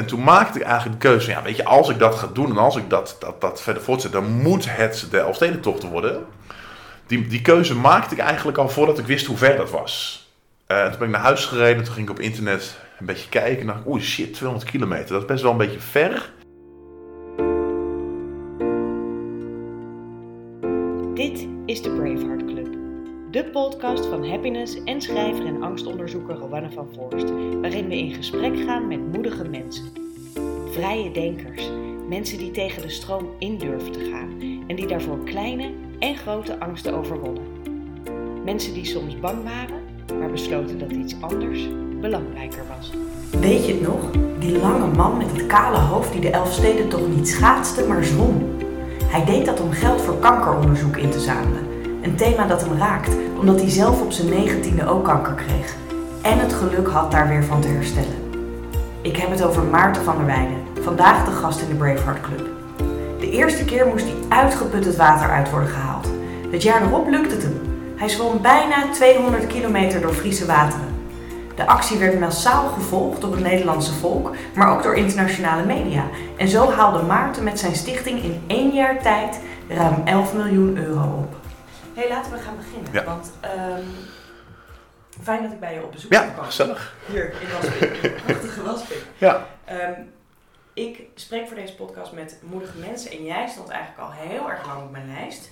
En toen maakte ik eigenlijk de keuze ja, weet je, als ik dat ga doen en als ik dat, dat, dat verder voortzet, dan moet het de Elfstedentocht worden. Die, die keuze maakte ik eigenlijk al voordat ik wist hoe ver dat was. Uh, toen ben ik naar huis gereden, toen ging ik op internet een beetje kijken en dacht oeh shit, 200 kilometer, dat is best wel een beetje ver. De podcast van happiness en schrijver en angstonderzoeker Rowanne van Voorst, waarin we in gesprek gaan met moedige mensen. Vrije denkers, mensen die tegen de stroom in durven te gaan en die daarvoor kleine en grote angsten overwonnen. Mensen die soms bang waren, maar besloten dat iets anders belangrijker was. Weet je het nog? Die lange man met het kale hoofd die de Elfsteden toch niet schaatste, maar zwom. Hij deed dat om geld voor kankeronderzoek in te zamelen. Een thema dat hem raakt, omdat hij zelf op zijn negentiende ook kanker kreeg. En het geluk had daar weer van te herstellen. Ik heb het over Maarten van der Weijden, vandaag de gast in de Braveheart Club. De eerste keer moest hij uitgeput het water uit worden gehaald. Het jaar erop lukte het hem. Hij zwom bijna 200 kilometer door Friese wateren. De actie werd massaal gevolgd door het Nederlandse volk, maar ook door internationale media. En zo haalde Maarten met zijn stichting in één jaar tijd ruim 11 miljoen euro op. hey, laten we gaan beginnen. Ja. Want ehm, fijn dat ik bij je op bezoek Ja, kan komen. gezellig. Hier in Waspik. Prachtige Waspik. Ja. Ehm, ik spreek voor deze podcast met moedige mensen en jij stond eigenlijk al heel erg lang op mijn lijst.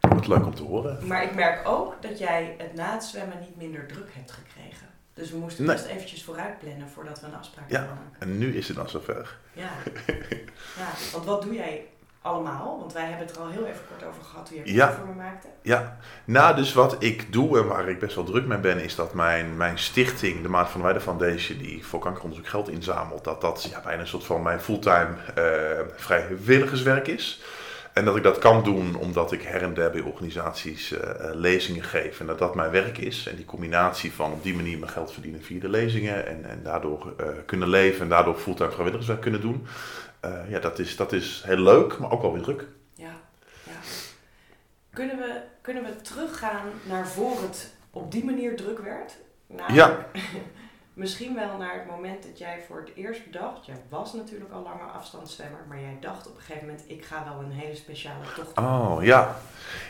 Wat leuk om te horen. Maar ik merk ook dat jij het na het zwemmen niet minder druk hebt gekregen. Dus we moesten Nee. best eventjes vooruit plannen voordat we een afspraak Ja. konden maken. En nu is het dan zover. Ja. ja, want wat doe jij allemaal? Want wij hebben het er al heel even kort over gehad toen je Ja. het voor me maakte. Ja, nou dus wat ik doe en waar ik best wel druk mee ben, is dat mijn, mijn stichting, de Maat van Weijden Foundation, die voor kankeronderzoek geld inzamelt, dat dat ja, bijna een soort van mijn fulltime eh vrijwilligerswerk is. En dat ik dat kan doen omdat ik her en der bij organisaties eh, eh, lezingen geef. En dat dat mijn werk is. En die combinatie van op die manier mijn geld verdienen via de lezingen. En, en daardoor kunnen leven en daardoor fulltime vrijwilligerswerk kunnen doen. Eh, ja, dat is, dat is heel leuk, maar ook wel weer druk. Ja, ja. Kunnen, we, kunnen we teruggaan naar voor het op die manier druk werd? Namelijk, Misschien wel naar het moment dat jij voor het eerst bedacht, jij was natuurlijk al lange afstandszwemmer, maar jij dacht op een gegeven moment, ik ga wel een hele speciale tocht doen. Oh ja.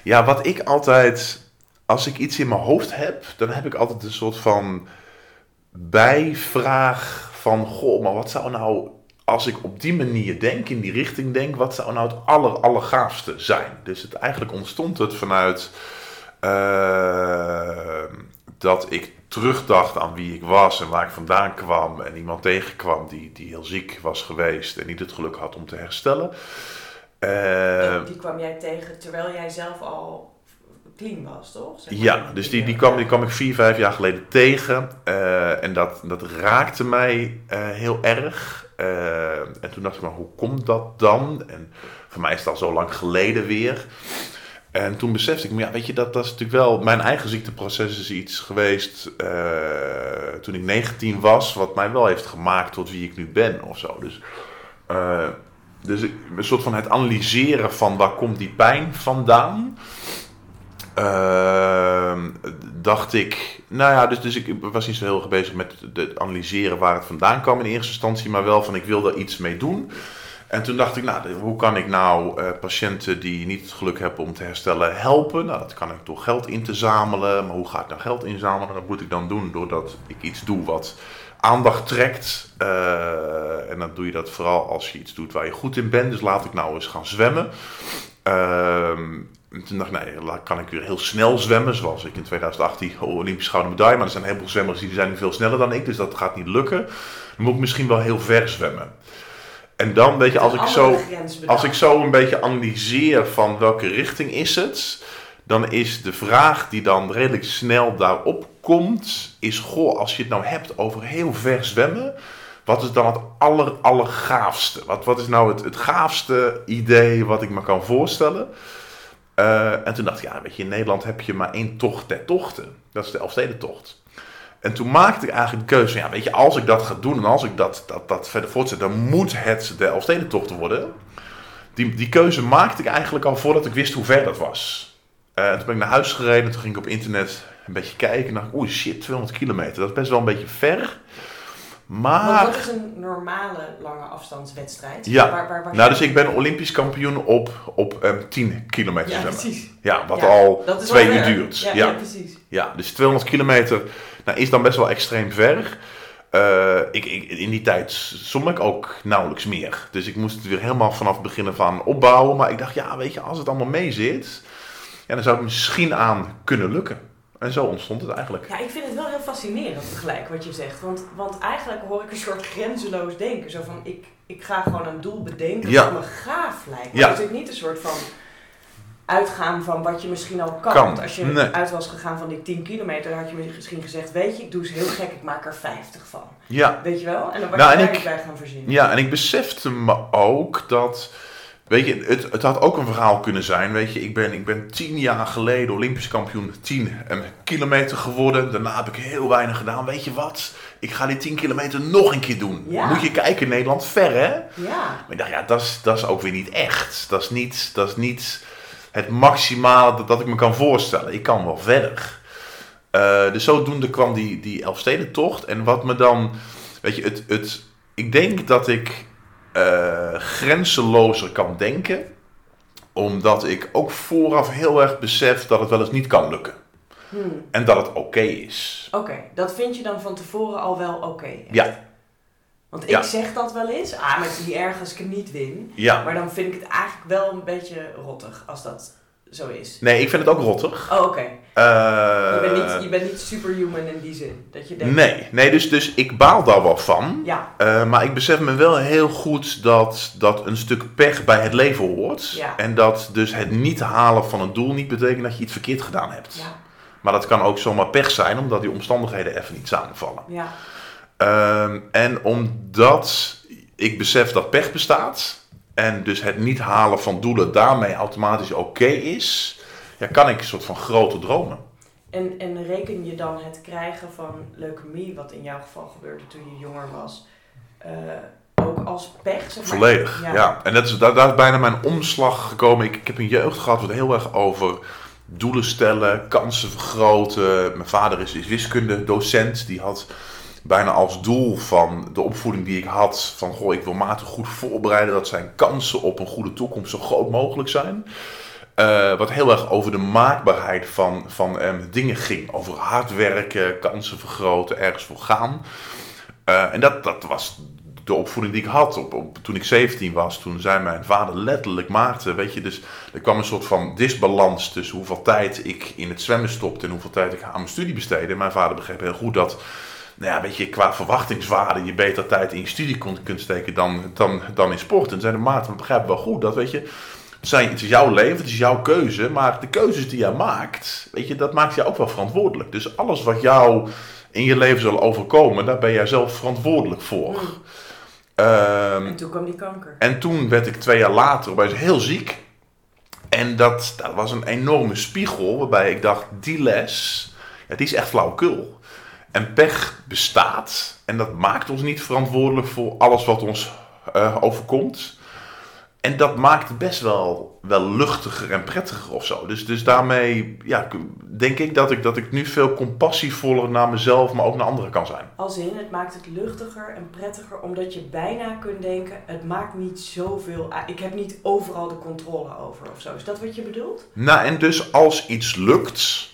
Ja, wat ik altijd, als ik iets in mijn hoofd heb, dan heb ik altijd een soort van bijvraag van, goh, maar wat zou nou, als ik op die manier denk, in die richting denk, wat zou nou het aller, allergaafste zijn? Dus het, eigenlijk ontstond het vanuit eh, dat ik terugdacht aan wie ik was en waar ik vandaan kwam en iemand tegenkwam die, die heel ziek was geweest en niet het geluk had om te herstellen. Eh, die kwam jij tegen terwijl jij zelf al clean was, toch? Zeg maar. Ja, dus die, die, kwam, die kwam ik vier, vijf jaar geleden tegen. Eh, en dat, dat raakte mij heel erg. Eh, en toen dacht ik, maar hoe komt dat dan? En voor mij is het al zo lang geleden weer. En toen besefte ik, maar ja, weet je, dat, dat is natuurlijk wel... Mijn eigen ziekteproces is iets geweest eh, toen ik 19 was... wat mij wel heeft gemaakt tot wie ik nu ben of zo. Dus, eh, dus een soort van het analyseren van waar komt die pijn vandaan... Ehm, dacht ik, nou ja, dus, dus ik was niet zo heel erg bezig met het analyseren waar het vandaan kwam in eerste instantie, maar wel van ik wil daar iets mee doen. En toen dacht ik, nou, hoe kan ik nou eh, patiënten die niet het geluk hebben om te herstellen helpen? Nou, dat kan ik door geld in te zamelen. Maar hoe ga ik nou geld inzamelen? Dat moet ik dan doen doordat ik iets doe wat aandacht trekt. Eh, en dan doe je dat vooral als je iets doet waar je goed in bent. Dus laat ik nou eens gaan zwemmen. Ehm, en toen dacht ik, nee, kan ik weer heel snel zwemmen, zoals ik in 2018 Olympisch gouden medaille. Maar er zijn een heleboel zwemmers die zijn veel sneller dan ik, dus dat gaat niet lukken. Dan moet ik misschien wel heel ver zwemmen. En dan, weet je, als ik, zo, als ik zo een beetje analyseer van welke richting is het, dan is de vraag die dan redelijk snel daarop komt, is, goh, als je het nou hebt over heel ver zwemmen, wat is dan het aller, allergaafste? Wat, wat is nou het, het gaafste idee wat ik me kan voorstellen? Eh, en toen dacht ik, ja, weet je, in Nederland heb je maar één tocht der tochten. Dat is de Elfstedentocht. En toen maakte ik eigenlijk de keuze ja, weet je, als ik dat ga doen en als ik dat, dat, dat verder voortzet, dan moet het de Elfstedentocht worden. Die, die keuze maakte ik eigenlijk al voordat ik wist hoe ver dat was. Eh, toen ben ik naar huis gereden, toen ging ik op internet een beetje kijken en dacht ik, oeh shit, 200 kilometer, dat is best wel een beetje ver. Maar... Wat is een normale lange afstandswedstrijd? Ja, Waar, waar, waar nou dus ik ben Olympisch kampioen op, op ehm, 10 kilometer Ja, zwemmen. precies. Ja, wat Ja, al twee uur duurt. Ja, Ja, precies. Ja, dus 200 kilometer nou, is dan best wel extreem ver. Eh, ik, ik, in die tijd zwom ik ook nauwelijks meer. Dus ik moest het weer helemaal vanaf het begin aan opbouwen. Maar ik dacht, ja, weet je, als het allemaal mee zit, ja, dan zou het misschien aan kunnen lukken. En zo ontstond het eigenlijk. Ja, ik vind het wel heel fascinerend tegelijk wat je zegt. Want, want eigenlijk hoor ik een soort grenzeloos denken. Zo van, ik, ik ga gewoon een doel bedenken Ja. wat me gaaf lijkt. Maar Ja. er zit niet een soort van uitgaan van wat je misschien al kan. Kan. Want als je Nee. uit was gegaan van die 10 kilometer, dan had je misschien gezegd, weet je, ik doe eens heel gek, ik maak er 50 van. Ja, Weet je wel? En dan was Nou, je ik- bij gaan verzinnen. Ja, en ik besefte me ook dat. Weet je, het, het had ook een verhaal kunnen zijn. Weet je, ik ben, ik ben tien jaar geleden Olympisch kampioen 10 kilometer geworden. Daarna heb ik heel weinig gedaan. Weet je wat? Ik ga die 10 kilometer nog een keer doen. Ja. Moet je kijken, Nederland ver hè? Ja. Maar ik dacht, ja, dat is, dat is ook weer niet echt. Dat is niet, dat is niet het maximale dat, dat ik me kan voorstellen. Ik kan wel verder. Eh, dus zodoende kwam die, die Elfstedentocht. En wat me dan... Weet je, het, het, ik denk dat ik eh grenzelozer kan denken. Omdat ik ook vooraf heel erg besef dat het wel eens niet kan lukken. Hmm. En dat het oké is. Oké, dat vind je dan van tevoren al wel oké? Ja. Want ik Ja. zeg dat wel eens. Ah, maar het is niet erg als ik het niet win. Ja. Maar dan vind ik het eigenlijk wel een beetje rottig als dat zo is. Nee, ik vind het ook rottig. Oh, oké. Eh, Je, bent niet, je bent niet superhuman in die zin. Dat je denkt, Nee, nee dus, dus ik baal daar wel van. ja, Eh, maar ik besef me wel heel goed dat, dat een stuk pech bij het leven hoort. Ja. En dat dus het niet halen van een doel niet betekent dat je iets verkeerd gedaan hebt. ja, Maar dat kan ook zomaar pech zijn, omdat die omstandigheden even niet samenvallen. ja. Ehm, en omdat ik besef dat pech bestaat. En dus het niet halen van doelen daarmee automatisch oké is. Ja, kan ik een soort van grote dromen. En, en reken je dan het krijgen van leukemie, wat in jouw geval gebeurde toen je jonger was, eh, ook als pech? Zeg maar? Volledig, ja. En dat is, daar, daar is bijna mijn omslag gekomen. Ik, ik heb een jeugd gehad wat heel erg over doelen stellen, kansen vergroten. Mijn vader is, is wiskundedocent. Die had bijna als doel van de opvoeding die ik had... van goh, ik wil Maarten goed voorbereiden... dat zijn kansen op een goede toekomst zo groot mogelijk zijn... Eh, wat heel erg over de maakbaarheid van, van eh, dingen ging. Over hard werken, kansen vergroten, ergens voor gaan. Eh, en dat, dat was de opvoeding die ik had. Op, toen ik 17 was, toen zei mijn vader letterlijk Maarten. Weet je, dus er kwam een soort van disbalans tussen hoeveel tijd ik in het zwemmen stopte en hoeveel tijd ik aan mijn studie besteedde. Mijn vader begreep heel goed dat, nou ja, weet je, qua verwachtingswaarde je beter tijd in je studie kon, kunt steken dan, dan, dan in sport. En zei de Maarten, we begrijpen wel goed dat, weet je, het, zijn, het is jouw leven, het is jouw keuze, maar de keuzes die jij maakt, weet je, dat maakt je ook wel verantwoordelijk. Dus alles wat jou in je leven zal overkomen, daar ben jij zelf verantwoordelijk voor. Hmm. Ehm, En toen kwam die kanker. en toen werd ik twee jaar later opeens heel ziek. En dat, dat was een enorme spiegel waarbij ik dacht, die les, ja, die is echt flauwekul. En pech bestaat en dat maakt ons niet verantwoordelijk voor alles wat ons eh, overkomt. En dat maakt het best wel, wel luchtiger en prettiger of zo. Dus, dus daarmee ja, denk ik dat, ik dat ik nu veel compassievoller naar mezelf, maar ook naar anderen kan zijn. Als in, het maakt het luchtiger en prettiger, omdat je bijna kunt denken, het maakt niet zoveel uit. Ik heb niet overal de controle over of zo. Is dat wat je bedoelt? Nou, en dus als iets lukt,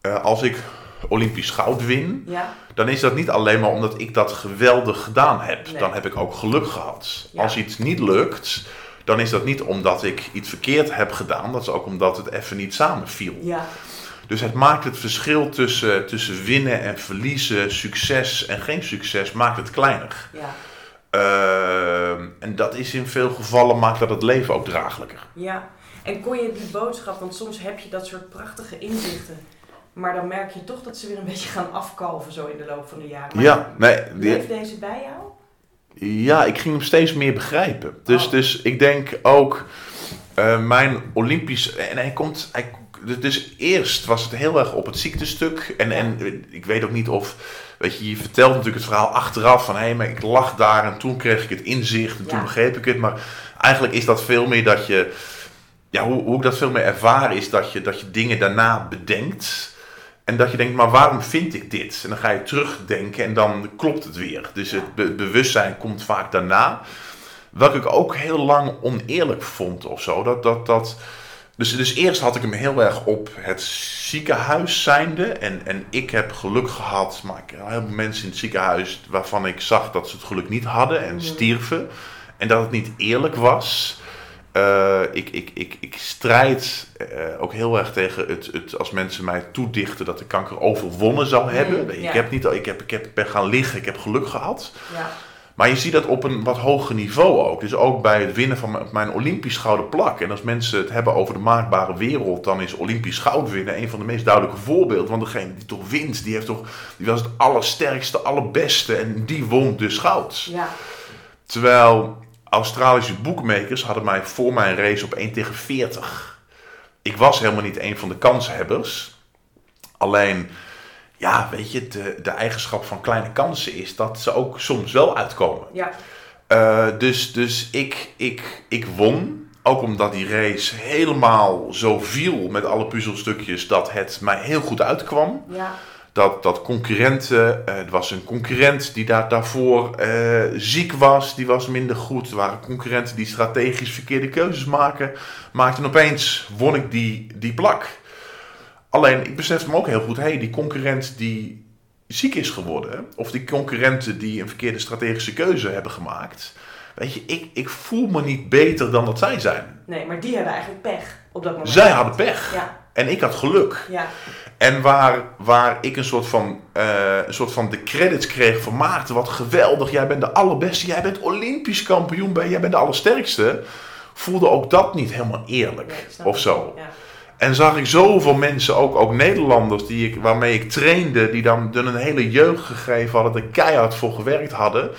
eh, als ik Olympisch goud win, Ja. dan is dat niet alleen maar omdat ik dat geweldig gedaan heb. Nee. Dan heb ik ook geluk gehad. Ja. Als iets niet lukt, dan is dat niet omdat ik iets verkeerd heb gedaan. Dat is ook omdat het even niet samenviel. Ja. Dus het maakt het verschil tussen, tussen winnen en verliezen, succes en geen succes, maakt het kleiner. Ja. Ehm, en dat is in veel gevallen maakt dat het leven ook draaglijker. Ja. En kon je die boodschap, want soms heb je dat soort prachtige inzichten. Maar dan merk je toch dat ze weer een beetje gaan afkalven zo in de loop van de jaren. Maar Ja, nee, die- deze bij jou? Ja, ik ging hem steeds meer begrijpen. Dus, Oh. dus ik denk ook, eh, mijn Olympisch. En hij komt. Hij, dus eerst was het heel erg op het ziektestuk. En, Ja. en ik weet ook niet of. Weet je, je vertelt natuurlijk het verhaal achteraf van hé, hey, maar ik lag daar en toen kreeg ik het inzicht en toen begreep ik het. Maar eigenlijk is dat veel meer dat je. Ja, hoe, hoe ik dat veel meer ervaren is dat je, dat je dingen daarna bedenkt. En dat je denkt, maar waarom vind ik dit? En dan ga je terugdenken en dan klopt het weer. Dus het be- bewustzijn komt vaak daarna. Welke ik ook heel lang oneerlijk vond of zo. Dat, dat, dat, dus, dus eerst had ik hem heel erg op het ziekenhuis zijnde. En, en ik heb geluk gehad, maar ik heb heel veel mensen in het ziekenhuis waarvan ik zag dat ze het geluk niet hadden en stierven. En dat het niet eerlijk was. Eh, ik, ik, ik, ik strijd eh, ook heel erg tegen het, het als mensen mij toedichten dat de kanker overwonnen zou hebben. Mm, ik, ja. heb niet, ik, heb, ik heb, ben gaan liggen, ik heb geluk gehad. Ja. Maar je ziet dat op een wat hoger niveau ook. Dus ook bij het winnen van mijn- mijn Olympisch gouden plak. En als mensen het hebben over de maakbare wereld, dan is Olympisch goud winnen een van de meest duidelijke voorbeelden. Want degene die toch wint, die, heeft toch, die was het allersterkste, allerbeste. En die won dus goud. Ja. Terwijl Australische boekmakers hadden mij voor mijn race op 1 tegen 40. Ik was helemaal niet een van de kanshebbers. Alleen, ja, weet je, de, de eigenschap van kleine kansen is dat ze ook soms wel uitkomen. Ja. Eh, dus dus ik, ik, ik won. Ook omdat die race helemaal zo viel met alle puzzelstukjes dat het mij heel goed uitkwam. Ja. Dat, dat concurrenten, eh, er was een concurrent die daar, daarvoor eh, ziek was, die was minder goed. Er waren concurrenten die strategisch verkeerde keuzes maken, maakten. En opeens won ik die, die plak. Alleen, ik besefte me ook heel goed, hey, die concurrent die ziek is geworden, of die concurrenten die een verkeerde strategische keuze hebben gemaakt. Weet je, ik, ik voel me niet beter dan dat zij zijn. Nee, maar die hebben eigenlijk pech op dat moment. Zij hadden pech. Ja. En ik had geluk. Ja. En waar, waar ik een soort, van, eh, een soort van de credits kreeg van Maarten, wat geweldig, jij bent de allerbeste, jij bent Olympisch kampioen, jij bent de allersterkste, voelde ook dat niet helemaal eerlijk of zo. Ja. En zag ik zoveel mensen, ook, ook Nederlanders, die ik, waarmee ik trainde, die dan een hele jeugd gegeven hadden, er keihard voor gewerkt hadden.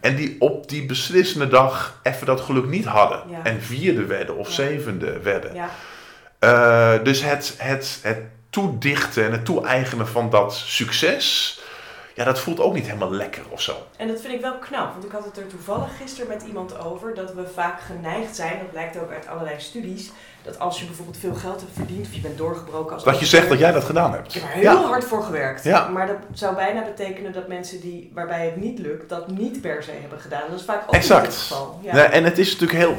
En die op die beslissende dag even dat geluk niet hadden. Ja. En vierde werden of zevende werden. Eh, dus het, het, het toedichten en het toe-eigenen van dat succes, ja, dat voelt ook niet helemaal lekker of zo. En dat vind ik wel knap, want ik had het er toevallig gisteren met iemand over dat we vaak geneigd zijn, dat blijkt ook uit allerlei studies, dat als je bijvoorbeeld veel geld hebt verdiend of je bent doorgebroken als Dat je zegt dat jij dat gedaan hebt. Ik heb er heel hard voor gewerkt. Ja. Maar dat zou bijna betekenen dat mensen die, waarbij het niet lukt, dat niet per se hebben gedaan. Dat is vaak ook Exact. het geval. Ja. Nee, en het is natuurlijk heel.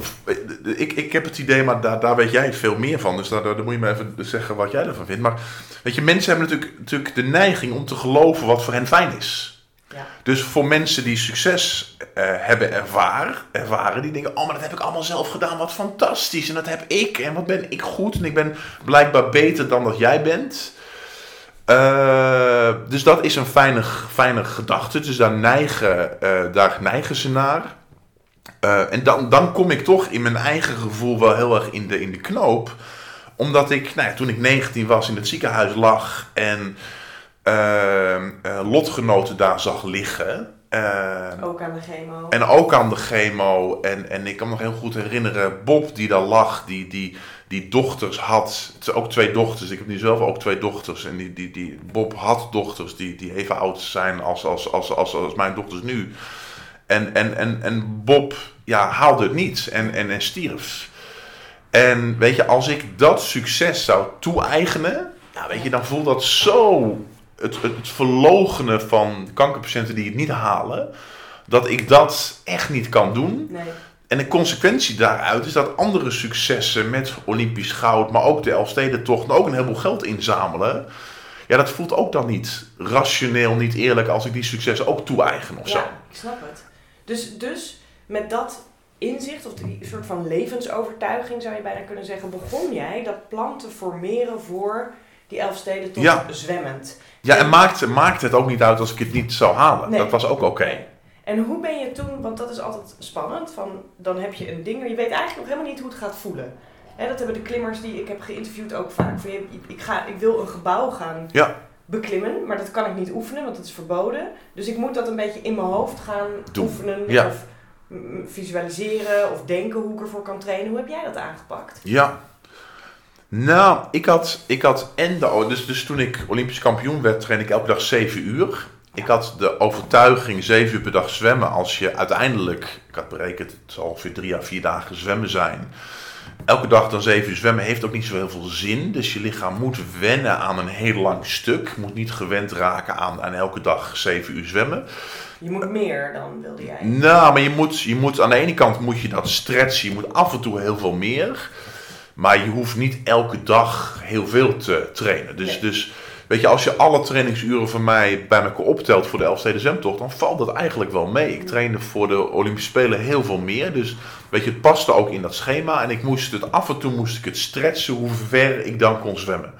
Ik, ik heb het idee, maar daar, daar weet jij veel meer van. Dus daar, daar moet je me even zeggen wat jij ervan vindt. Maar weet je, mensen hebben natuurlijk, natuurlijk de neiging om te geloven wat voor hen fijn is. Ja. Dus voor mensen die succes eh, hebben ervaren, ervaren, die denken: Oh, maar dat heb ik allemaal zelf gedaan, wat fantastisch. En dat heb ik, en wat ben ik goed. En ik ben blijkbaar beter dan dat jij bent. Eh, dus dat is een fijne, fijne gedachte. Dus daar neigen, eh, daar neigen ze naar. En dan, dan kom ik toch in mijn eigen gevoel wel heel erg in de, in de knoop. Omdat ik, nou ja, toen ik 19 was, in het ziekenhuis lag en lotgenoten daar zag liggen. ehm, Ook aan de chemo. en ook aan de chemo. En, en ik kan me nog heel goed herinneren, Bob die daar lag, die, die, die dochters had. Ook twee dochters. Ik heb nu zelf ook twee dochters. En die, die, die, Bob had dochters die, die even oud zijn als, als, als, als, als mijn dochters nu. En, en, en, en Bob ja, haalde het niet en, en, en stierf. En weet je, als ik dat succes zou toe-eigenen, ja, weet je, dan voelt dat zo het, het, verlogenen van kankerpatiënten die het niet halen, dat ik dat echt niet kan doen. Nee. En de consequentie daaruit is dat andere successen met Olympisch goud, maar ook de Elfstedentocht, en ook een heleboel geld inzamelen. Ja, dat voelt ook dan niet rationeel, niet eerlijk als ik die successen ook toe-eigen of zo. Ja, ik snap het. Dus, dus met dat inzicht, of die soort van levensovertuiging zou je bijna kunnen zeggen, begon jij dat plan te formeren voor die Elfsteden tot Ja. zwemmend. Ja, en maakt, maakt het ook niet uit als ik het niet zou halen. Nee. Dat was ook oké. En hoe ben je toen, want dat is altijd spannend, van dan heb je een ding, je weet eigenlijk nog helemaal niet hoe het gaat voelen. Hè, dat hebben de klimmers die ik heb geïnterviewd ook vaak. Van, ik, ga, ik wil een gebouw gaan Ja. beklimmen, maar dat kan ik niet oefenen, want het is verboden. Dus ik moet dat een beetje in mijn hoofd gaan oefenen Ja. of visualiseren of denken hoe ik ervoor kan trainen. Hoe heb jij dat aangepakt? Ja. Nou, ik had, ik had en de, dus, dus toen ik Olympisch kampioen werd, train ik elke dag 7 uur. Ik had de overtuiging 7 uur per dag zwemmen als je uiteindelijk, ik had berekend, het zal ongeveer drie à vier dagen zwemmen zijn. elke dag dan 7 uur zwemmen heeft ook niet zo heel veel zin. Dus je lichaam moet wennen aan een heel lang stuk. Moet niet gewend raken aan, aan elke dag 7 uur zwemmen. Je moet meer dan wilde jij. Nou, maar je moet, je moet aan de ene kant moet je dat stretchen. Je moet af en toe heel veel meer. Maar je hoeft niet elke dag heel veel te trainen. Dus, Nee. dus weet je, als je alle trainingsuren van mij bij elkaar optelt voor de Elfsteden Zwemtocht, dan valt dat eigenlijk wel mee. Ik trainde voor de Olympische Spelen heel veel meer. Dus weet je, het paste ook in dat schema. En ik moest het af en toe moest ik het stretchen hoe ver ik dan kon zwemmen.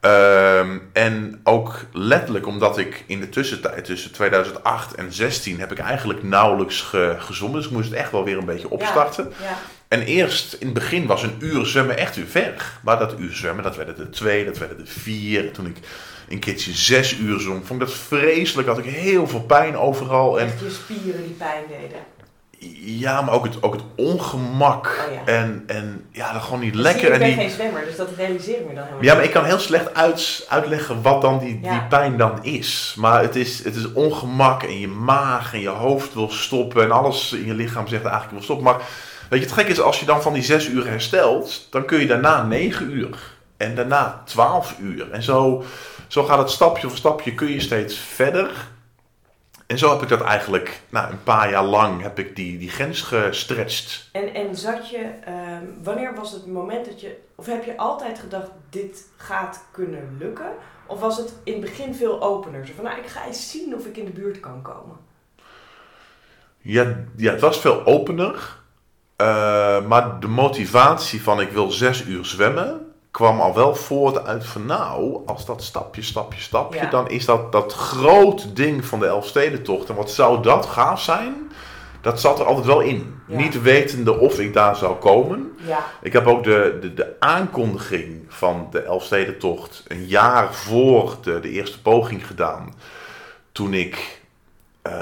Ehm, en ook letterlijk omdat ik in de tussentijd tussen 2008 en 16 heb ik eigenlijk nauwelijks ge. Dus ik moest het echt wel weer een beetje opstarten. Ja. En eerst in het begin was een uur zwemmen echt weer ver. Maar dat uur zwemmen, dat werden er twee, dat werden er vier. Toen ik een keertje zes uur zwom, vond ik dat vreselijk. Had ik heel veel pijn overal. En Echt je spieren die pijn deden. ja, maar ook het, ook het ongemak. Oh ja. En, en ja, dat gewoon niet Dus lekker. zie je, En ik ben die, geen zwemmer, dus dat realiseer ik me dan helemaal ja, maar ik kan heel slecht uit, uitleggen wat dan die, die pijn dan is. Maar het is, het is ongemak en je maag en je hoofd wil stoppen. En alles in je lichaam zegt eigenlijk wil stoppen. Maar weet je, het gekke is als je dan van die zes uur herstelt, dan kun je daarna negen uur. En daarna twaalf uur. En zo, zo gaat het stapje voor stapje, kun je steeds verder. En zo heb ik dat eigenlijk, nou, een paar jaar lang heb ik die, die grens gestretched. En, en zat je, ehm, wanneer was het moment dat je, of heb je altijd gedacht, dit gaat kunnen lukken? Of was het in het begin veel opener? Zo van, nou, ik ga eens zien of ik in de buurt kan komen. Ja, ja, het was veel opener. Eh, maar de motivatie van ik wil zes uur zwemmen kwam al wel voort uit van nou, als dat stapje, stapje, stapje, Ja. dan is dat dat groot ding van de Elfstedentocht. En wat zou dat gaaf zijn? Dat zat er altijd wel in. Ja. Niet wetende of ik daar zou komen. Ja, Ik heb ook de, de, de aankondiging van de Elfstedentocht een jaar voor de, de eerste poging gedaan. Toen ik eh,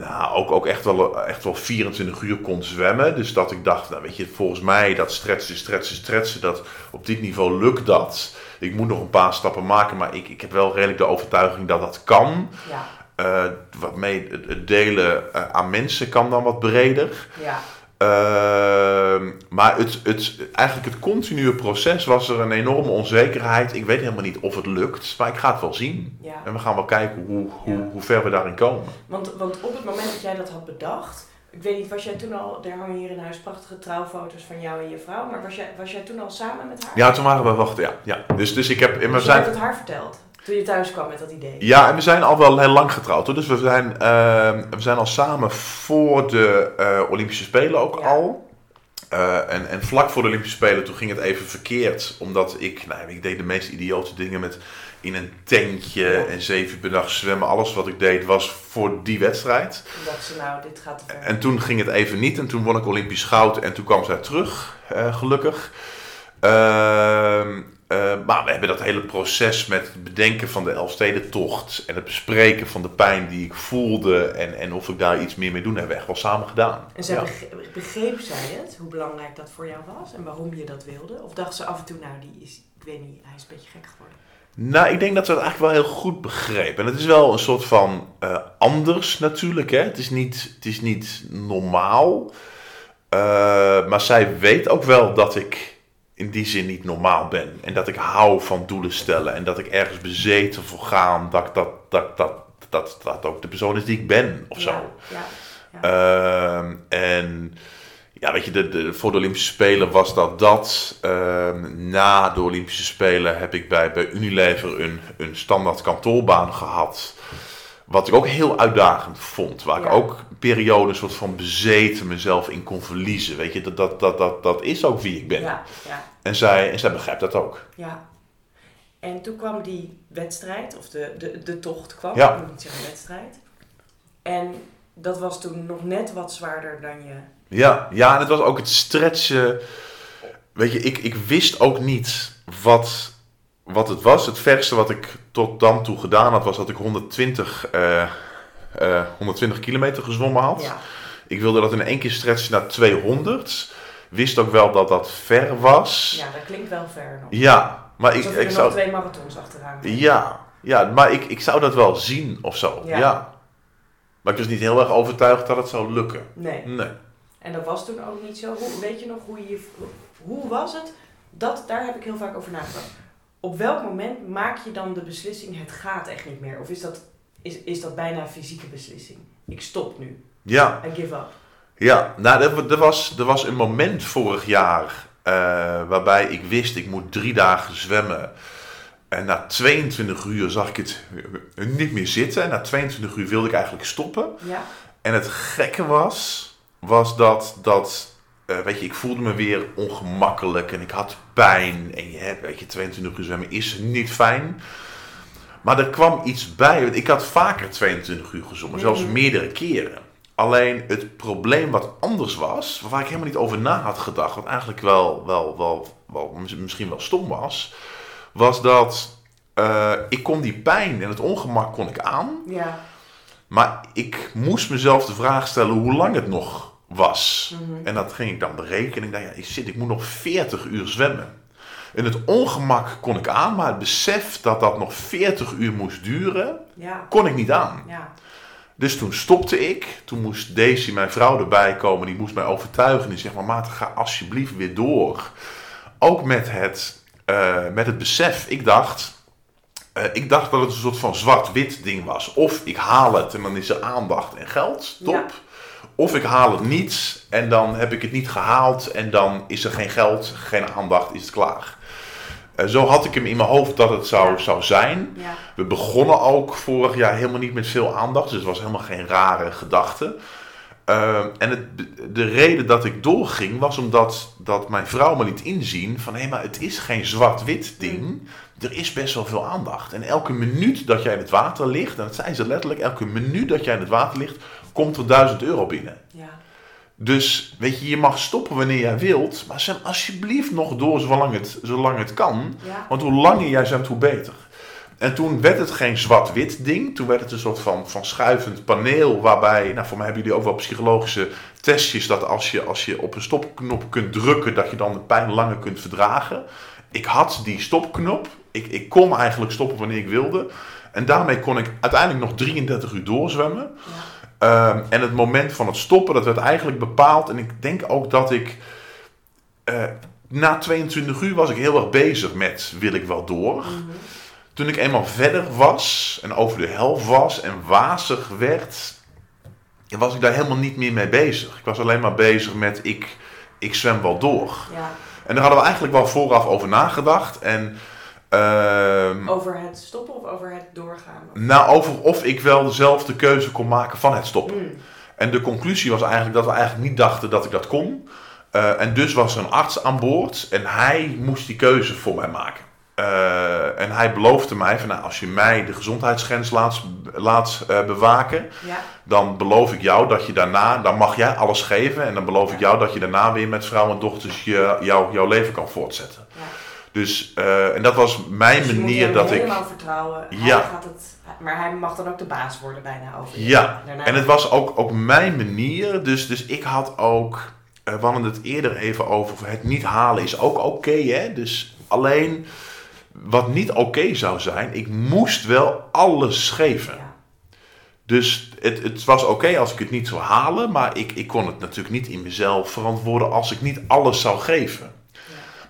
nou, ook, ook echt, wel, echt wel 24 uur kon zwemmen. Dus dat ik dacht, nou weet je, volgens mij dat stretchen, stretchen, stretchen, dat op dit niveau lukt dat. Ik moet nog een paar stappen maken, maar ik, ik heb wel redelijk de overtuiging dat dat kan. ja, Eh waarmee het, het delen eh, aan mensen kan dan wat breder. ja. Ehm, maar het, het, eigenlijk het continue proces was er een enorme onzekerheid. Ik weet helemaal niet of het lukt, maar ik ga het wel zien. ja. En we gaan wel kijken hoe, hoe, Ja. hoe ver we daarin komen. Want, want op het moment dat jij dat had bedacht, ik weet niet, was jij toen al, er hangen hier in huis prachtige trouwfoto's van jou en je vrouw, maar was jij, was jij toen al samen met haar? Ja, toen waren we wachten, ja. ja. Dus, dus ik heb... We Dus je hebt het haar verteld, toen je thuis kwam met dat idee. ja, en we zijn al wel heel lang getrouwd. Hoor. Dus we zijn, ehm, we zijn al samen voor de eh, Olympische Spelen ook Ja. al. Eh, en, en vlak voor de Olympische Spelen, toen ging het even verkeerd. Omdat ik, nou, ik deed de meest idiote dingen met in een tentje Ja. en zeven uur per dag zwemmen. Alles wat ik deed was voor die wedstrijd. Toen dacht ze, nou, dit gaat te ver. En toen ging het even niet en toen won ik Olympisch goud en toen kwam zij terug, eh, gelukkig. Ehm, eh, maar we hebben dat hele proces met het bedenken van de Elfstedentocht en het bespreken van de pijn die ik voelde en, en of ik daar iets meer mee doen, hebben we echt wel samen gedaan. En zij Ja. begreep zij het, hoe belangrijk dat voor jou was en waarom je dat wilde? Of dacht ze af en toe, nou, die is, ik weet niet, hij is een beetje gek geworden. Nou, ik denk dat ze het eigenlijk wel heel goed begrepen. En het is wel een soort van eh, anders natuurlijk. Hè? Het, is niet, het is niet normaal. Eh, maar zij weet ook wel dat ik in die zin niet normaal ben. En dat ik hou van doelen stellen. En dat ik ergens bezeten voor ga. Dat dat, dat, dat, dat, dat ook de persoon is die ik ben of zo. Ja, ja. Ehm, en ja, weet je, de, de, voor de Olympische Spelen was dat dat. Ehm, na de Olympische Spelen heb ik bij, bij Unilever een, een standaard kantoorbaan gehad. Wat ik ook heel uitdagend vond. Waar Ja. ik ook periodes soort van bezeten mezelf in kon verliezen. Weet je, dat, dat, dat, dat, dat is ook wie ik ben. ja, ja, En, zij, en zij begrijpt dat ook. ja. En toen kwam die wedstrijd, of de, de, de tocht kwam, Ja. ik moet niet zeggen wedstrijd. En dat was toen nog net wat zwaarder dan je... Ja, ja, en het was ook het stretchen. Weet je, ik, ik wist ook niet wat, wat het was. Het verste wat ik tot dan toe gedaan had, was dat ik 120, eh, eh, 120 kilometer gezwommen had. Ja, Ik wilde dat in één keer stretchen naar 200. Wist ook wel dat dat ver was. ja, dat klinkt wel ver nog. Ja, maar ik, Alsof ik zou. twee marathons achteraan. Ja, ja, maar ik, ik zou dat wel zien of zo. Ja. Ja. Maar ik was niet heel erg overtuigd dat het zou lukken. Nee. Nee. En dat was toen ook niet zo. Hoe, weet je nog hoe je, hoe was het? Dat, daar heb ik heel vaak over nagedacht. Op welk moment maak je dan de beslissing, het gaat echt niet meer? Of is dat, is, is dat bijna een fysieke beslissing? Ik stop nu. Ja, I give up. ja. Nou, er, er was, er was een moment vorig jaar eh, waarbij ik wist, ik moet drie dagen zwemmen. En na 22 uur zag ik het niet meer zitten. En na 22 uur wilde ik eigenlijk stoppen. Ja? En het gekke was, was dat, dat eh, weet je, ik voelde me weer ongemakkelijk en ik had pijn. En je hebt, weet je, 22 uur zwemmen is niet fijn. Maar er kwam iets bij. want Ik had vaker 22 uur gezongen, zelfs meerdere keren. Alleen het probleem wat anders was, waar ik helemaal niet over na had gedacht, wat eigenlijk wel, wel, wel, wel mis- misschien wel stom was, was dat eh, ik kon die pijn en het ongemak kon ik aan. Ja. Maar ik moest mezelf de vraag stellen hoe lang het nog was. Mhm. En dat ging ik dan berekenen. Ik dacht, ja, shit, ik moet nog 40 uur zwemmen. En het ongemak kon ik aan, maar het besef dat dat nog 40 uur moest duren, Ja. kon ik niet aan. Ja. Dus toen stopte ik. Toen moest Daisy, mijn vrouw, erbij komen. Die moest mij overtuigen. Die zegt, maar ga alsjeblieft weer door. Ook met het, eh, met het besef. Ik dacht, eh, ik dacht dat het een soort van zwart-wit ding was. Of ik haal het en dan is er aandacht en geld. Top. Ja. Of ik haal het niet en dan heb ik het niet gehaald. En dan is er geen geld, geen aandacht, is het klaar. Eh, zo had ik hem in mijn hoofd dat het zou, Ja. zou zijn. Ja. We begonnen ook vorig jaar helemaal niet met veel aandacht. Dus het was helemaal geen rare gedachte. Eh, en het, de reden dat ik doorging was omdat dat mijn vrouw me liet inzien van hé, maar het is geen zwart-wit ding. Er is best wel veel aandacht. En elke minuut dat jij in het water ligt, en dat zei ze letterlijk, elke minuut dat jij in het water ligt, komt er 1000 euro binnen. Ja. Dus weet je, je mag stoppen wanneer jij wilt, maar zwem alsjeblieft nog door zolang het, zolang het kan. Ja. Want hoe langer jij zwemt, hoe beter. En toen werd het geen zwart-wit ding. Toen werd het een soort van, van schuivend paneel. Waarbij, nou voor mij hebben jullie ook wel psychologische testjes. Dat als je, als je op een stopknop kunt drukken, dat je dan de pijn langer kunt verdragen. Ik had die stopknop. Ik, ik kon eigenlijk stoppen wanneer ik wilde. En daarmee kon ik uiteindelijk nog 33 uur doorzwemmen. Ja. Ehm, en het moment van het stoppen, dat werd eigenlijk bepaald. En ik denk ook dat ik. eh, na 22 uur was ik heel erg bezig met: wil ik wel door? Mhm. Toen ik eenmaal verder was en over de helft was en wazig werd, was ik daar helemaal niet meer mee bezig. Ik was alleen maar bezig met: ik, ik zwem wel door. Ja. En daar hadden we eigenlijk wel vooraf over nagedacht. En. Ehm, Over het stoppen of over het doorgaan? nou, over of ik wel dezelfde keuze kon maken van het stoppen. Mm. En de conclusie was eigenlijk dat we eigenlijk niet dachten dat ik dat kon. Eh, en dus was er een arts aan boord en hij moest die keuze voor mij maken. Eh, en hij beloofde mij van nou, als je mij de gezondheidsgrens laat, laat eh, bewaken, Ja. dan beloof ik jou dat je daarna, dan mag jij alles geven en dan beloof ik jou dat je daarna weer met vrouw en dochters je, jou, jouw leven kan voortzetten. ja. Dus, eh, en dat was mijn Dus manier dat ik... helemaal vertrouwen. Hij Ja. gaat het, maar hij mag dan ook de baas worden bijna over je. Ja, Daarna- en het was ook, ook mijn manier. Dus, dus ik had ook, eh, we hadden het eerder even over, het niet halen is ook oké, hè. Dus alleen, wat niet oké zou zijn, ik moest wel alles geven. Ja. Dus het, het was oké als ik het niet zou halen, maar ik, ik kon het natuurlijk niet in mezelf verantwoorden als ik niet alles zou geven.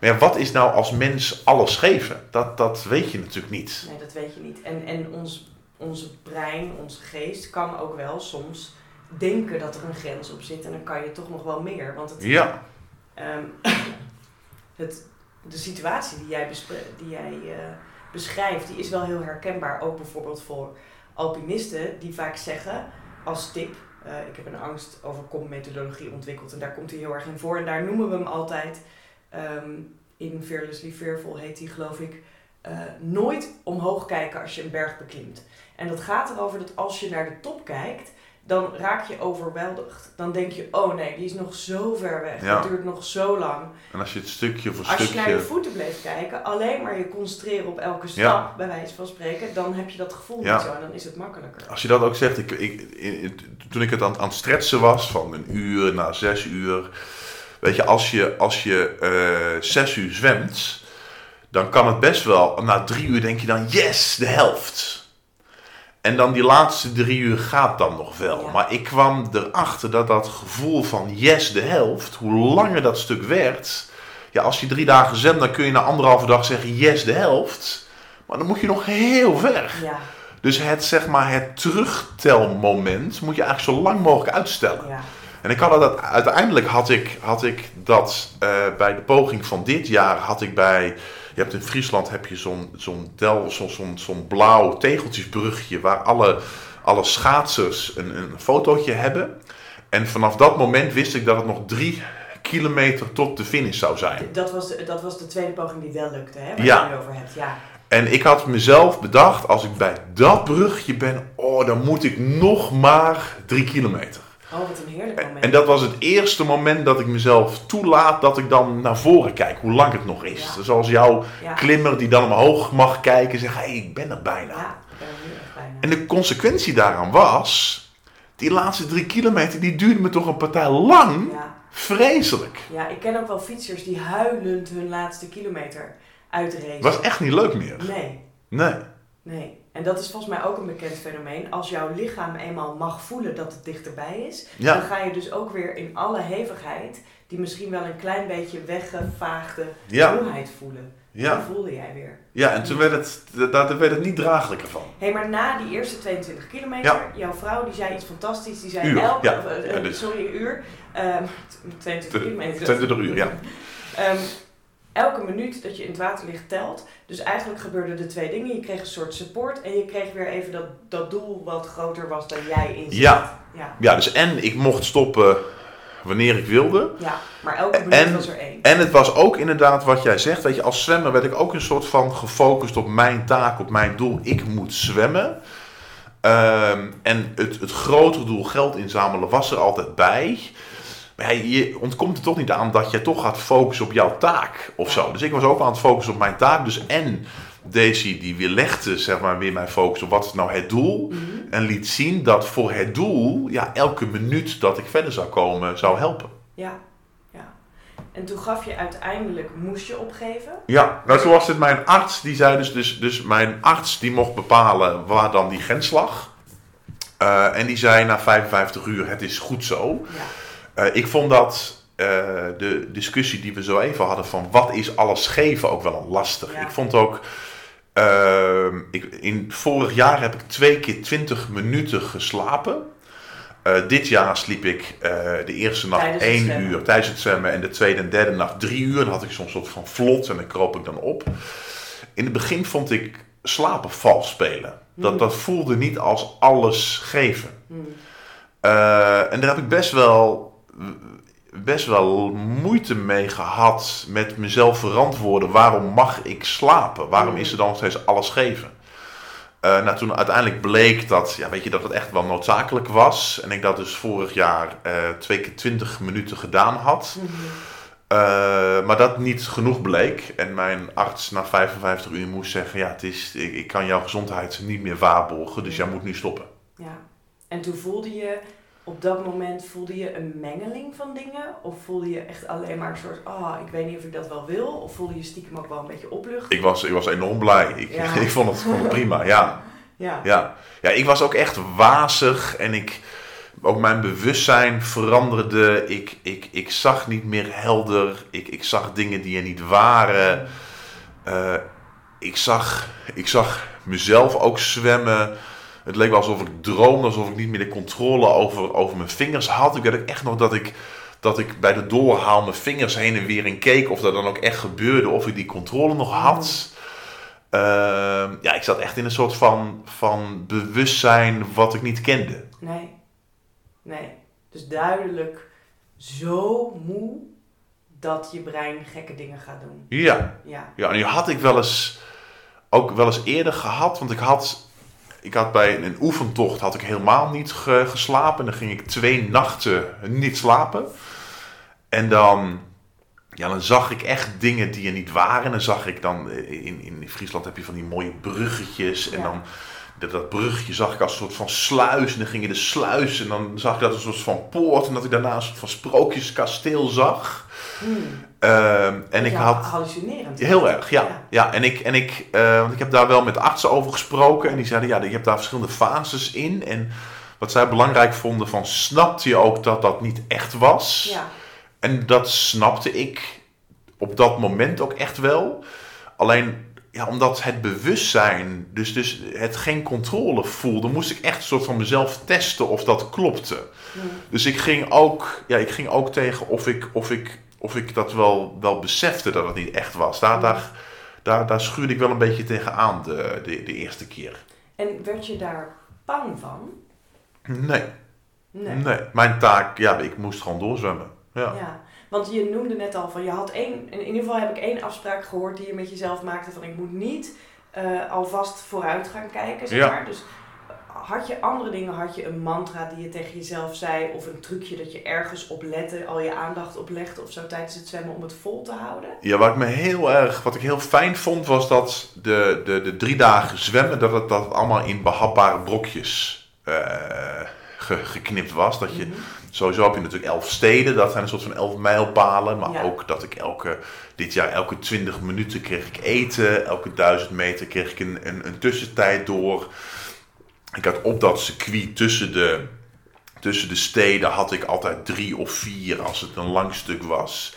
Maar ja, wat is nou als mens alles geven? Dat, dat weet je natuurlijk niet. Nee, dat weet je niet. En, en ons, onze brein, onze geest kan ook wel soms denken dat er een grens op zit. En dan kan je toch nog wel meer. Want het, Ja, ehm, het, de situatie die jij, die jij eh, beschrijft, die is wel heel herkenbaar. Ook bijvoorbeeld voor alpinisten die vaak zeggen als tip... eh, ik heb een angst overkom methodologie ontwikkeld en daar komt hij heel erg in voor. En daar noemen we hem altijd, ehm, in Fearlessly Fearful heet hij geloof ik, eh, nooit omhoog kijken als je een berg beklimt. En dat gaat erover dat als je naar de top kijkt, dan raak je overweldigd. Dan denk je, oh nee, die is nog zo ver weg. Ja. Het duurt nog zo lang. en als je het stukje voor Als je naar je stukje... voeten bleef kijken, alleen maar je concentreren op elke stap, Ja. bij wijze van spreken, dan heb je dat gevoel Ja. niet zo en dan is het makkelijker. Als je dat ook zegt, ik, ik, toen ik het aan, aan het stretchen was, van een uur naar zes uur. Weet je, als je, als je eh, zes uur zwemt, dan kan het best wel, na drie uur denk je dan, yes, de helft. En dan die laatste drie uur gaat dan nog wel. Ja. Maar ik kwam erachter dat dat gevoel van yes, de helft, hoe langer dat stuk werd. Ja, als je drie dagen zwemt, dan kun je na anderhalve dag zeggen yes, de helft. Maar dan moet je nog heel ver. Ja, Dus het, zeg maar, het terugtelmoment moet je eigenlijk zo lang mogelijk uitstellen. ja. En ik had dat, uiteindelijk had ik, had ik dat eh, bij de poging van dit jaar had ik bij. Je hebt in Friesland heb je zo'n zo'n del, zo'n zo'n zo'n blauw tegeltjesbrugje waar alle, alle schaatsers een, een fotootje hebben. En vanaf dat moment wist ik dat het nog drie kilometer tot de finish zou zijn. Dat was, de, dat was de tweede poging die wel lukte, hè? Waar Ja. je het over hebt. Ja. En ik had mezelf bedacht, als ik bij dat brugje ben, oh, dan moet ik nog maar drie kilometer. Oh, wat een heerlijk moment. En dat was het eerste moment dat ik mezelf toelaat dat ik dan naar voren kijk, hoe lang het nog is. Ja. Zoals jouw ja. klimmer die dan omhoog mag kijken en zegt, hé, hey, ik ben er bijna. Ja, ik ben er bijna. En de consequentie daaraan was, die laatste drie kilometer, die duurde me toch een partij lang. Ja. Vreselijk. ja, ik ken ook wel fietsers die huilend hun laatste kilometer uitracen. Het was echt niet leuk meer. Nee, Nee. nee. En dat is volgens mij ook een bekend fenomeen. Als jouw lichaam eenmaal mag voelen dat het dichterbij is, dan ga je dus ook weer in alle hevigheid, die misschien wel een klein beetje weggevaagde ja, moeheid voelen. Ja. voelde jij weer. ja en toen werd het, daar werd het niet draaglijker van. Hé, hey, maar na die eerste 22 kilometer, jouw vrouw die zei iets fantastisch. Die zei Uur, elke, ja. eh, dus- sorry, uur. Ehm 22 kilometer. 22 uur, ja. Ehm, elke minuut dat je in het water ligt telt. Dus eigenlijk gebeurden er twee dingen. Je kreeg een soort support en je kreeg weer even dat, dat doel wat groter was dan jij in Ja. ja. Ja, dus en ik mocht stoppen wanneer ik wilde. Ja, maar elke minuut En- was er één. En het was ook inderdaad wat jij zegt. Weet je, als zwemmer werd ik ook een soort van gefocust op mijn taak, op mijn doel. Ik moet zwemmen. Ehm, en het, het grotere doel geld inzamelen was er altijd bij. Maar je ontkomt er toch niet aan dat je toch gaat focussen op jouw taak of zo. Dus ik was ook aan het focussen op mijn taak. Dus en Daisy die weer legde zeg maar, weer mijn focus op wat is nou het doel. Mhm. En liet zien dat voor het doel ja, elke minuut dat ik verder zou komen zou helpen. Ja, ja. En toen gaf je uiteindelijk, moest je opgeven. Ja, nou zo was het mijn arts. Die zei dus, dus, dus mijn arts die mocht bepalen waar dan die grens lag. Eh, en die zei na 55 uur, het is goed zo. Ja. Eh, ik vond dat eh, de discussie die we zo even hadden van wat is alles geven ook wel een lastig. Ja. Ik vond ook, ehm, ik, in vorig jaar heb ik twee keer 20 minuten geslapen. Eh, dit jaar sliep ik de eerste nacht Tijdens één uur tijdens het zwemmen en de tweede en derde nacht drie uur. Dan had ik soms soort van vlot en dan kroop ik dan op. In het begin vond ik slapen vals spelen. Dat, Hmm. dat voelde niet als alles geven. Eh, en daar heb ik best wel, best wel moeite mee gehad met mezelf verantwoorden. Waarom mag ik slapen? Waarom is er dan nog steeds alles geven? Eh, nou, toen uiteindelijk bleek dat, ja, weet je, dat het echt wel noodzakelijk was. En ik dat dus vorig jaar eh, twee keer 20 minuten gedaan had. Mhm. Eh, maar dat niet genoeg bleek. En mijn arts na 55 uur moest zeggen: Ja, het is, ik, ik kan jouw gezondheid niet meer waarborgen. Dus jij moet nu stoppen. Ja. En toen voelde je, op dat moment voelde je een mengeling van dingen? Of voelde je echt alleen maar een soort, ah, ik weet niet of ik dat wel wil? Of voelde je stiekem ook wel een beetje opluchting? Ik was, ik was enorm blij. Ik, Ja. ik vond het gewoon prima. Ja. Ja. Ja. ja, ik was ook echt wazig en ik, ook mijn bewustzijn veranderde. Ik, ik, ik zag niet meer helder. Ik, ik zag dingen die er niet waren. Eh, ik, zag, ik zag mezelf ook zwemmen. Het leek wel alsof ik droomde, alsof ik niet meer de controle over, over mijn vingers had. Ik weet ook echt nog dat ik, dat ik bij de doorhaal mijn vingers heen en weer in keek. Of dat dan ook echt gebeurde, of ik die controle nog had. Ehm, ja, ik zat echt in een soort van, van bewustzijn wat ik niet kende. Nee. Nee. Dus duidelijk zo moe dat je brein gekke dingen gaat doen. Ja, Ja. ja en die had ik wel eens, ook wel eens eerder gehad. Want ik had, ik had bij een oefentocht had ik helemaal niet ge- geslapen. En dan ging ik twee nachten niet slapen. En dan, ja, dan zag ik echt dingen die er niet waren. En dan zag ik dan, eh, in, in Friesland heb je van die mooie bruggetjes. En Ja. dan dat, dat brugje zag ik als een soort van sluis. En dan ging je de sluis en dan zag ik dat als een soort van poort. En dat ik daarna een soort van sprookjeskasteel zag. Ehm, en ik Ja, had... hallucinerend. Heel erg, ja. Ja. ja. en ik, en ik, eh, want ik heb daar wel met artsen over gesproken. En die zeiden, ja, je hebt daar verschillende fases in. En wat zij belangrijk vonden, van snapte je ook dat dat niet echt was? Ja. En dat snapte ik op dat moment ook echt wel. Alleen, ja, omdat het bewustzijn, dus, dus het geen controle voelde, moest ik echt een soort van mezelf testen of dat klopte. Dus ik ging ook, ja, ik ging ook tegen of ik, of ik, of ik dat wel, wel besefte dat het niet echt was. Daar, daar, daar, daar schuurde ik wel een beetje tegenaan de, de, de eerste keer. En werd je daar bang van? Nee, Nee. nee. Mijn taak, ja, ik moest gewoon doorzwemmen. Ja. Ja, want je noemde net al van je had één, in ieder geval heb ik één afspraak gehoord die je met jezelf maakte van ik moet niet eh, alvast vooruit gaan kijken, zeg Ja. maar. Dus had je andere dingen, had je een mantra die je tegen jezelf zei of een trucje dat je ergens op lette, al je aandacht op legde of zo tijdens het zwemmen om het vol te houden? Ja, wat ik me heel erg, wat ik heel fijn vond, was dat de, de, de drie dagen zwemmen, dat het, dat het allemaal in behapbare brokjes eh, ge- geknipt was. Dat je, Mhm. Sowieso heb je natuurlijk elf steden, dat zijn een soort van elf mijlpalen. Maar Ja. ook dat ik elke, dit jaar elke 20 minuten kreeg ik eten. Elke duizend meter kreeg ik een, een, een tussentijd door. Ik had op dat circuit tussen de, tussen de steden had ik altijd drie of vier als het een lang stuk was.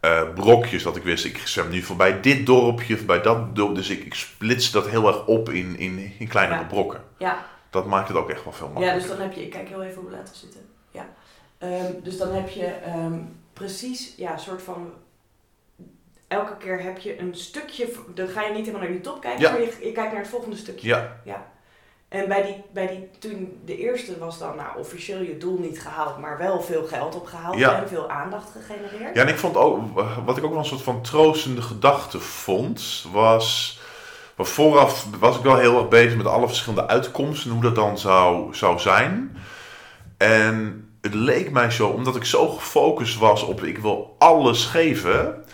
eh, brokjes dat ik wist, ik zwem nu voorbij dit dorpje, voorbij dat dorp. Dus ik, ik splitste dat heel erg op in, in, in kleinere Ja. brokken. Ja, Dat maakt het ook echt wel veel ja, makkelijker. dus dan heb je, ik kijk heel even op de letter zitten. Ehm, dus dan heb je ehm, precies, ja, een soort van. Elke keer heb je een stukje, dan ga je niet helemaal naar die top kijken, Ja. maar je, je kijkt naar het volgende stukje. Ja, Ja. En bij die, bij die, toen de eerste was dan nou, officieel je doel niet gehaald, maar wel veel geld opgehaald Ja. en veel aandacht gegenereerd. Ja, en ik vond ook, wat ik ook wel een soort van troostende gedachte vond, was. Maar vooraf was ik wel heel erg bezig met alle verschillende uitkomsten en hoe dat dan zou, zou zijn. En het leek mij zo, omdat ik zo gefocust was op ik wil alles geven.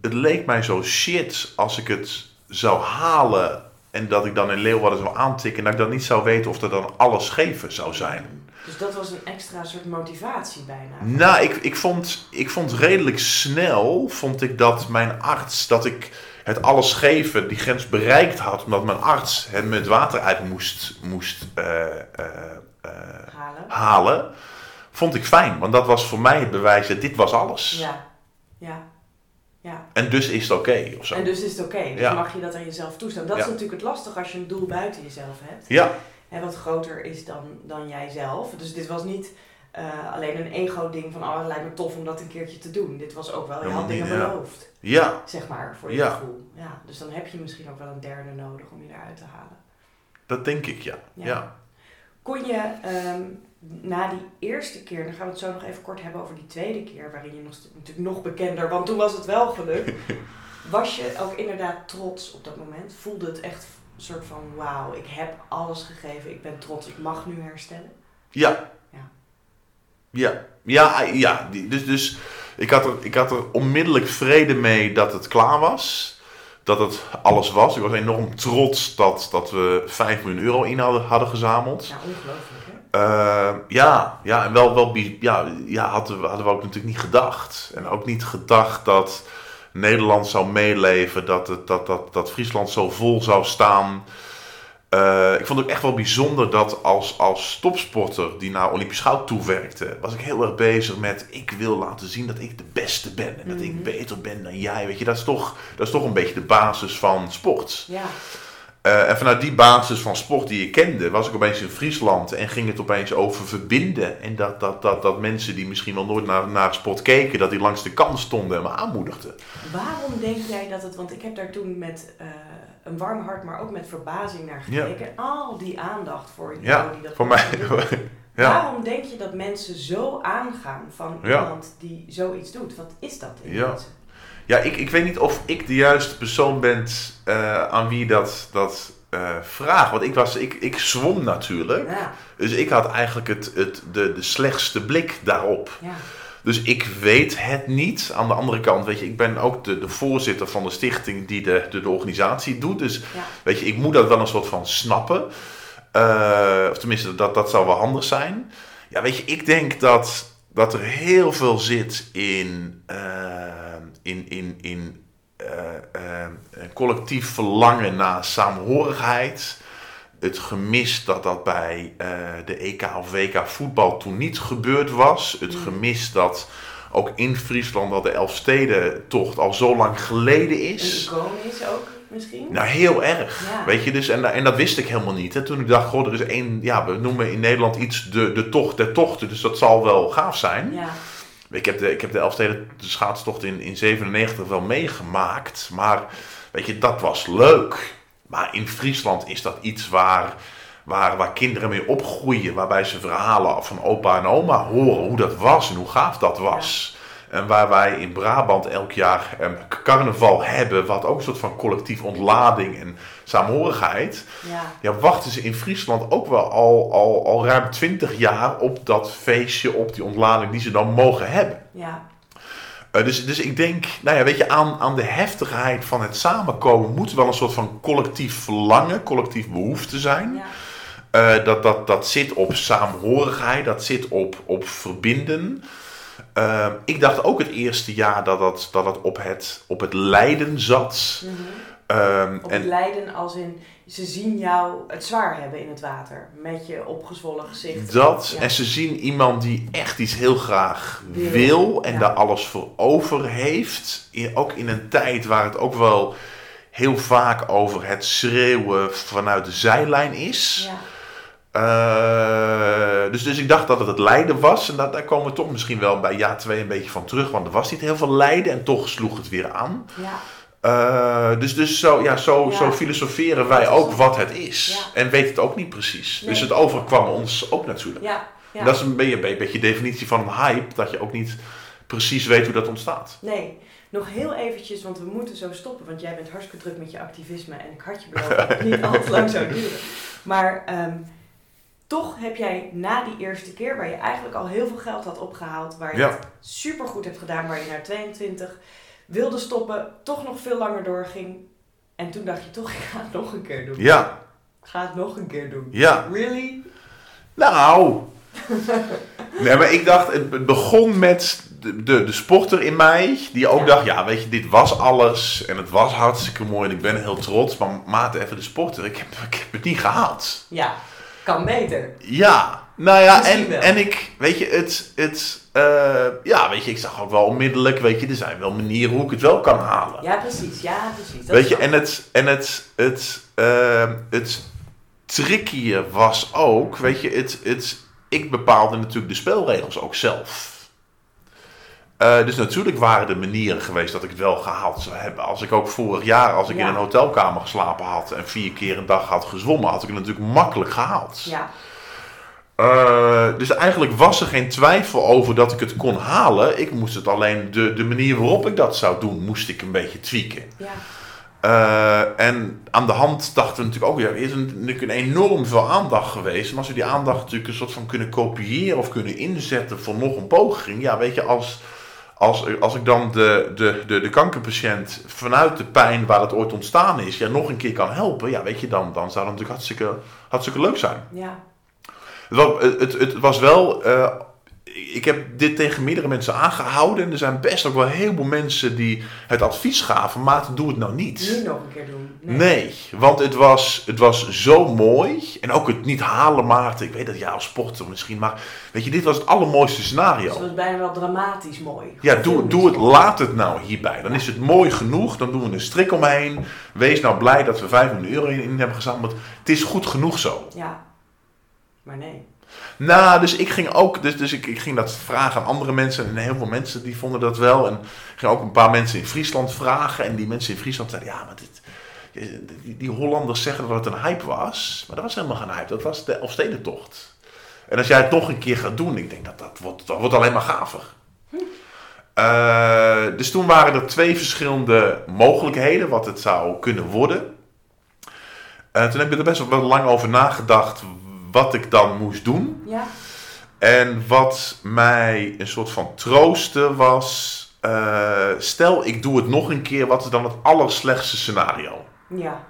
Het leek mij zo shit als ik het zou halen en dat ik dan in Leeuwarden zou aantikken en dat ik dan niet zou weten of er dan alles geven zou zijn. Dus dat was een extra soort motivatie bijna. Nou, ik, ik, vond, ik vond redelijk snel, vond ik dat mijn arts, dat ik het alles geven, die grens bereikt had, omdat mijn arts het met water uit moest, moest eh, eh, eh, Halen. halen, vond ik fijn. Want dat was voor mij het bewijs dat dit was alles. Ja. Ja. Ja. En dus is het oké, of zo. En dus is het oké. Dus Ja. mag je dat aan jezelf toestaan. Dat Ja. is natuurlijk het lastige als je een doel buiten jezelf hebt. Ja, En wat groter is dan, dan jijzelf. Dus dit was niet eh, alleen een ego-ding van, oh, het lijkt me tof om dat een keertje te doen. Dit was ook wel, je had dingen ja. beloofd, ja, zeg maar, voor je Ja. gevoel. Ja, dus dan heb je misschien ook wel een derde nodig om je eruit te halen. dat denk ik, ja. Ja. ja. Kon je ehm, na die eerste keer, dan gaan we het zo nog even kort hebben over die tweede keer, waarin je nog, natuurlijk nog bekender, want toen was het wel gelukt. Was je ook inderdaad trots op dat moment? Voelde het echt een soort van, wauw, ik heb alles gegeven, ik ben trots, ik mag nu herstellen? Ja. Ja. Ja, ja, ja. die- Dus, dus ik, had er, ik had er onmiddellijk vrede mee dat het klaar was. Dat het alles was. Ik was enorm trots dat, dat we 5 miljoen euro in hadden, hadden gezameld. Ja, ongelooflijk hè? Eh, ja, ja, en wel, wel ja, ja, hadden, we, hadden we ook natuurlijk niet gedacht. En ook niet gedacht dat Nederland zou meeleven, dat, het, dat, dat, dat Friesland zo vol zou staan. Eh, ik vond het ook echt wel bijzonder dat als, als topsporter die naar Olympisch goud toewerkte, was ik heel erg bezig met ik wil laten zien dat ik de beste ben en dat Mhm. ik beter ben dan jij. Weet je, dat is toch, dat is toch een beetje de basis van sport. Ja, Eh, en vanuit die basis van sport die ik kende, was ik opeens in Friesland en ging het opeens over verbinden. En dat, dat, dat, dat mensen die misschien nog nooit naar, naar sport keken, dat die langs de kant stonden en me aanmoedigden. waarom denk jij dat het, want ik heb daar toen met eh, een warm hart, maar ook met verbazing naar gekeken. Al die aandacht voor jou die dat voor mij. ja. Waarom denk je dat mensen zo aangaan van Ja. iemand die zoiets doet? Wat is dat in Ja. mensen? Ja, ik, ik weet niet of ik de juiste persoon ben eh, aan wie dat, dat eh vraagt. Want ik, was, ik, ik zwom natuurlijk. Ja, Dus ik had eigenlijk het, het, de, de slechtste blik daarop. ja, Dus ik weet het niet. Aan de andere kant, weet je, ik ben ook de, de voorzitter van de stichting die de, de, de organisatie doet. Dus ja. weet je, ik moet dat wel een soort van snappen. Eh, of tenminste, dat, dat zou wel handig zijn. Ja, weet je, ik denk dat, dat er heel veel zit in, uh, in, in, in uh, collectief verlangen naar saamhorigheid. Het gemis dat dat bij de EK of WK voetbal toen niet gebeurd was. Het gemis dat ook in Friesland dat de Elfstedentocht al zo lang geleden is. Een is ook misschien? Nou, heel erg. Weet je, dus, en, en dat wist ik helemaal niet. Hè. Toen ik dacht, goh, er is één, ja, we noemen in Nederland iets de, de tocht der tochten, dus dat zal wel gaaf zijn. Ja. Ik heb de, ik heb de Elfsteden de schaatstocht in, in 97 wel meegemaakt, maar weet je, dat was leuk. Maar in Friesland is dat iets waar, waar, waar kinderen mee opgroeien, waarbij ze verhalen van opa en oma horen hoe dat was en hoe gaaf dat was. En waar wij in Brabant elk jaar um, carnaval hebben, wat ook een soort van collectief ontlading en saamhorigheid. Ja. ja, wachten ze in Friesland ook wel al, al, al ruim twintig jaar op dat feestje, op die ontlading die ze dan mogen hebben. Ja. Uh, dus, dus ik denk, nou ja, weet je, aan, aan de heftigheid van het samenkomen moet wel een soort van collectief verlangen, collectief behoefte zijn. Ja. Uh, dat, dat, dat zit op saamhorigheid, dat zit op, op verbinden. Ehm, ik dacht ook het eerste jaar dat het, dat het, op, het op het lijden zat. Mm -hmm. Op het lijden als in, ze zien jou het zwaar hebben in het water. Met je opgezwollen gezicht. Dat, en ze zien iemand die echt iets heel graag wil, en daar alles voor over heeft. ook in een tijd waar het ook wel heel vaak over het schreeuwen vanuit de zijlijn is. Ja. Uh, dus, dus ik dacht dat het het lijden was. En dat, daar komen we toch misschien wel bij jaar 2 een beetje van terug. Want er was niet heel veel lijden en toch sloeg het weer aan. Ja. Uh, dus dus zo, ja, zo, zo filosoferen wij ook wat het is. En weten het ook niet precies. Dus het overkwam ons ook natuurlijk. Ja. Dat is een beetje, een beetje definitie van een hype. Dat je ook niet precies weet hoe dat ontstaat. Nee. Nog heel eventjes, want we moeten zo stoppen. Want jij bent hartstikke druk met je activisme. En ik had je beloofd dat het niet al te lang zou duren. Maar... Um, toch heb jij na die eerste keer, waar je eigenlijk al heel veel geld had opgehaald, waar je het super goed hebt gedaan, waar je naar 22 wilde stoppen, toch nog veel langer doorging. En toen dacht je toch, ik ga het nog een keer doen. Ja. Ik ga het nog een keer doen. Ja. Really? Nou. nee, maar ik dacht, het begon met de, de, de sporter in mij, die ook dacht, ja, weet je, dit was alles en het was hartstikke mooi en ik ben heel trots, maar maat even de sporter, ik heb, ik heb het niet gehaald. Ja kan beter. Ja, nou ja, en, en ik, weet je, het, het uh, ja, weet je, ik zag ook wel onmiddellijk, weet je, er zijn wel manieren hoe ik het wel kan halen. Ja, precies, ja, precies. Dat weet je, en het, en het, het, uh, het trickier was ook, weet je, het, het, ik bepaalde natuurlijk de spelregels ook zelf. Uh, dus natuurlijk waren er manieren geweest dat ik het wel gehaald zou hebben. Als ik ook vorig jaar, als ik in een hotelkamer geslapen had en vier keer een dag had gezwommen, had ik het natuurlijk makkelijk gehaald. Ja. Uh, dus eigenlijk was er geen twijfel over dat ik het kon halen. Ik moest het alleen, de, de manier waarop ik dat zou doen, moest ik een beetje tweaken. Ja. Uh, en aan de hand dachten we natuurlijk ook, ja, er is natuurlijk een enorm veel aandacht geweest. En als we die aandacht natuurlijk een soort van kunnen kopiëren of kunnen inzetten voor nog een poging. Ja, weet je, als als, als ik dan de, de, de, de kankerpatiënt vanuit de pijn waar het ooit ontstaan is, ja, nog een keer kan helpen, ja, weet je, dan, dan zou dat natuurlijk hartstikke, hartstikke leuk zijn. Ja. Het, was, het, het was wel, uh, ik heb dit tegen meerdere mensen aangehouden. En er zijn best ook wel heel veel mensen die het advies gaven. Maar doe het nou niet. Niet nog een keer doen. Nee, nee want het was, het was zo mooi. En ook het niet halen, Maarten. Ik weet dat jij als sporter misschien. Maar weet je, dit was het allermooiste scenario. Dus het was bijna wel dramatisch mooi. Ja, doe, doe het, laat het nou hierbij. Dan is het mooi genoeg. Dan doen we een strik omheen. Wees nou blij dat we 500 euro in, in hebben gezameld. Het is goed genoeg zo. Ja, maar nee. Nou, dus ik ging ook, dus, dus ik, ik ging dat vragen aan andere mensen. En heel veel mensen die vonden dat wel. En ik ging ook een paar mensen in Friesland vragen. En die mensen in Friesland zeiden, ja, maar dit, die, die Hollanders zeggen dat het een hype was. Maar dat was helemaal geen hype, dat was de Elfstedentocht. En als jij het nog een keer gaat doen, ik denk dat dat wordt, dat wordt alleen maar gaver. Hm. Uh, dus toen waren er twee verschillende mogelijkheden wat het zou kunnen worden. Uh, toen heb ik er best wel lang over nagedacht wat ik dan moest doen. Ja. En wat mij een soort van troosten was. Uh, stel, ik doe het nog een keer. Wat is dan het allerslechtste scenario? Ja.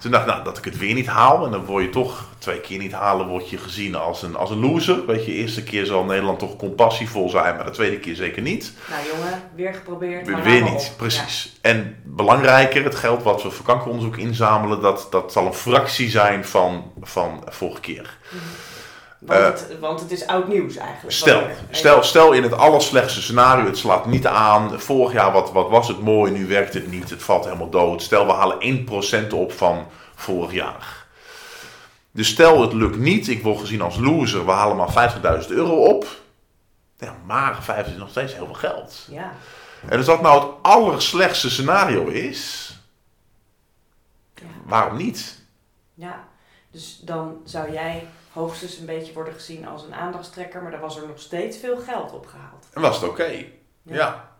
Toen dacht ik, nou, dat ik het weer niet haal. En dan word je toch twee keer niet halen, word je gezien als een, als een loser. Weet je, de eerste keer zal Nederland toch compassievol zijn, maar de tweede keer zeker niet. Nou jongen, weer geprobeerd. Weer, maar niet, op. precies. En belangrijker, het geld wat we voor kankeronderzoek inzamelen, dat, dat zal een fractie zijn van, van vorige keer. Ja. Want, het, want het is oud nieuws eigenlijk. Stel, stel, stel in het allerslechtste scenario, het slaat niet aan. Vorig jaar wat, wat was het mooi, nu werkt het niet, het valt helemaal dood. Stel we halen 1% op van vorig jaar. Dus stel het lukt niet, ik word gezien als loser, we halen maar 50.000 euro op. Ja, maar 50 is nog steeds heel veel geld. Ja. En als dat nou het allerslechtste scenario is, Ja. waarom niet? ja, dus dan zou jij hoogstens een beetje worden gezien als een aandachtstrekker, maar dan was er nog steeds veel geld opgehaald. En was het oké? Ja.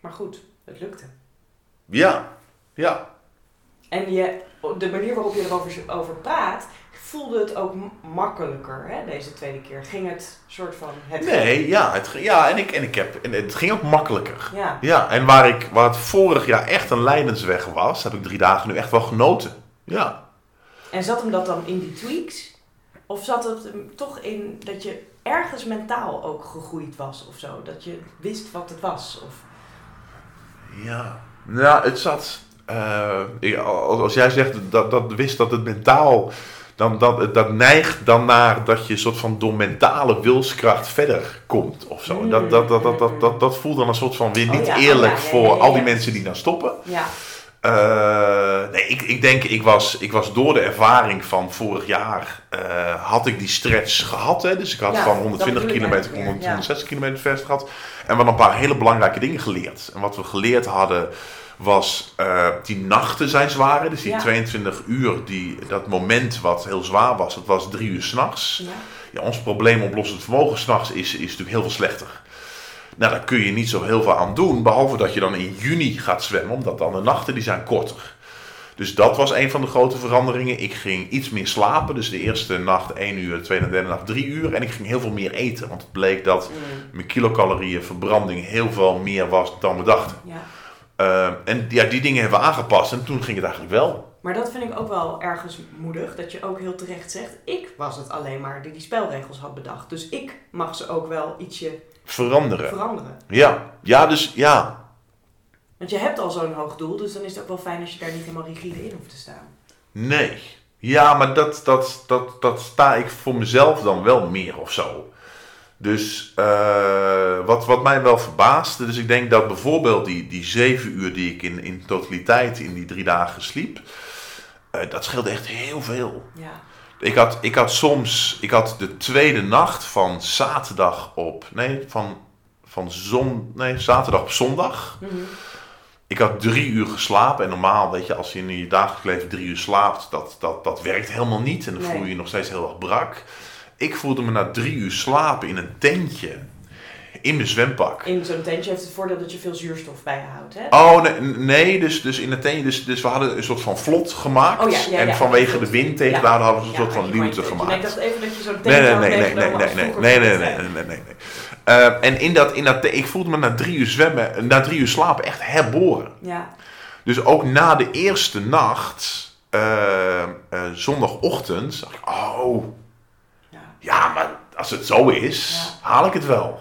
Maar goed, het lukte. Ja. Ja. En je, de manier waarop je erover over praat, voelde het ook makkelijker hè, deze tweede keer. Ging het soort van... Het Nee, ja, het, ja en, ik, en, ik heb, en het ging ook makkelijker. Ja, Ja, en waar, ik, waar het vorig jaar echt een lijdensweg was, heb ik drie dagen nu echt wel genoten. Ja. en zat hem dat dan in die tweaks? Of zat het toch in dat je ergens mentaal ook gegroeid was of zo? Dat je wist wat het was? Of... Ja. Nou, het zat. eh, ik- als, als jij zegt dat, dat wist dat het mentaal. Dan, dat, dat neigt dan naar dat je soort van door mentale wilskracht verder komt of zo. Dat, dat, dat, dat, dat, dat, dat voelt dan een soort van weer Oh niet oh eerlijk ja, ja, voor al die mensen die dan stoppen. Ja, Eh, nee, ik, ik denk, ik was, ik was door de ervaring van vorig jaar, eh, had ik die stretch gehad. Hè? Dus ik had Ja, van dat 120 bedoel ik kilometer, 100, meer, ja. 160 kilometer vers gehad. En we hadden een paar hele belangrijke dingen geleerd. En wat we geleerd hadden, was eh, die nachten zijn zwaar. Dus die Ja. 22 uur, die, dat moment wat heel zwaar was, dat was drie uur s'nachts. ja. Ja, ons probleemoplossend vermogen s'nachts is, is natuurlijk heel veel slechter. Nou, daar kun je niet zo heel veel aan doen, behalve dat je dan in juni gaat zwemmen, omdat dan de nachten die zijn korter. Dus dat was een van de grote veranderingen. Ik ging iets meer slapen, dus de eerste nacht 1 uur, de tweede en derde nacht 3 uur. En ik ging heel veel meer eten, want het bleek dat Mm, mijn kilocalorieën verbranding heel veel meer was dan we dachten. ja. Eh, en ja, die dingen hebben we aangepast en toen ging het eigenlijk wel. Maar dat vind ik ook wel ergens moedig, dat je ook heel terecht zegt, ik was het alleen maar die die spelregels had bedacht. Dus ik mag ze ook wel ietsje Veranderen. veranderen. Ja, ja dus ja, Want je hebt al zo'n hoog doel, dus dan is het ook wel fijn als je daar niet helemaal rigide in hoeft te staan. Nee. Ja, maar dat, dat, dat, dat sta ik voor mezelf dan wel meer of zo. Dus eh, wat, wat mij wel verbaasde, dus ik denk dat bijvoorbeeld die, die zeven uur die ik in, in totaliteit in die drie dagen sliep, eh, dat scheelde echt heel veel. Ja. Ik had, ik had soms, ik had de tweede nacht van zaterdag op, nee, van, van zon, nee, zaterdag op zondag. Mhm. Ik had drie uur geslapen. En normaal, weet je, als je in je dagelijks leven drie uur slaapt, dat, dat, dat werkt helemaal niet. En dan Nee. voel je je nog steeds heel erg brak. Ik voelde me na drie uur slapen in een tentje. In mijn zwempak. In zo'n tentje heeft het voordeel dat je veel zuurstof bij je houdt, hè? Oh, nee, nee dus, dus in het tentje. Dus, dus we hadden een soort van vlot gemaakt. Oh, ja, ja, en vanwege de wind tegen daar hadden we een soort van luwte maakt- gemaakt. Ik dacht even dat je zo'n Nee, tentje nee, nee, nee, nee, meegenomen nee, nee, nee, nee, nee, nee, nee, nee, nee. Eh, en in dat, in dat, ik voelde me na drie uur zwemmen, na drie uur slapen echt herboren. Ja, Dus ook na de eerste nacht, eh, eh, zondagochtend, dacht ik, oh, ja, ja, maar als het zo is, haal ik het wel.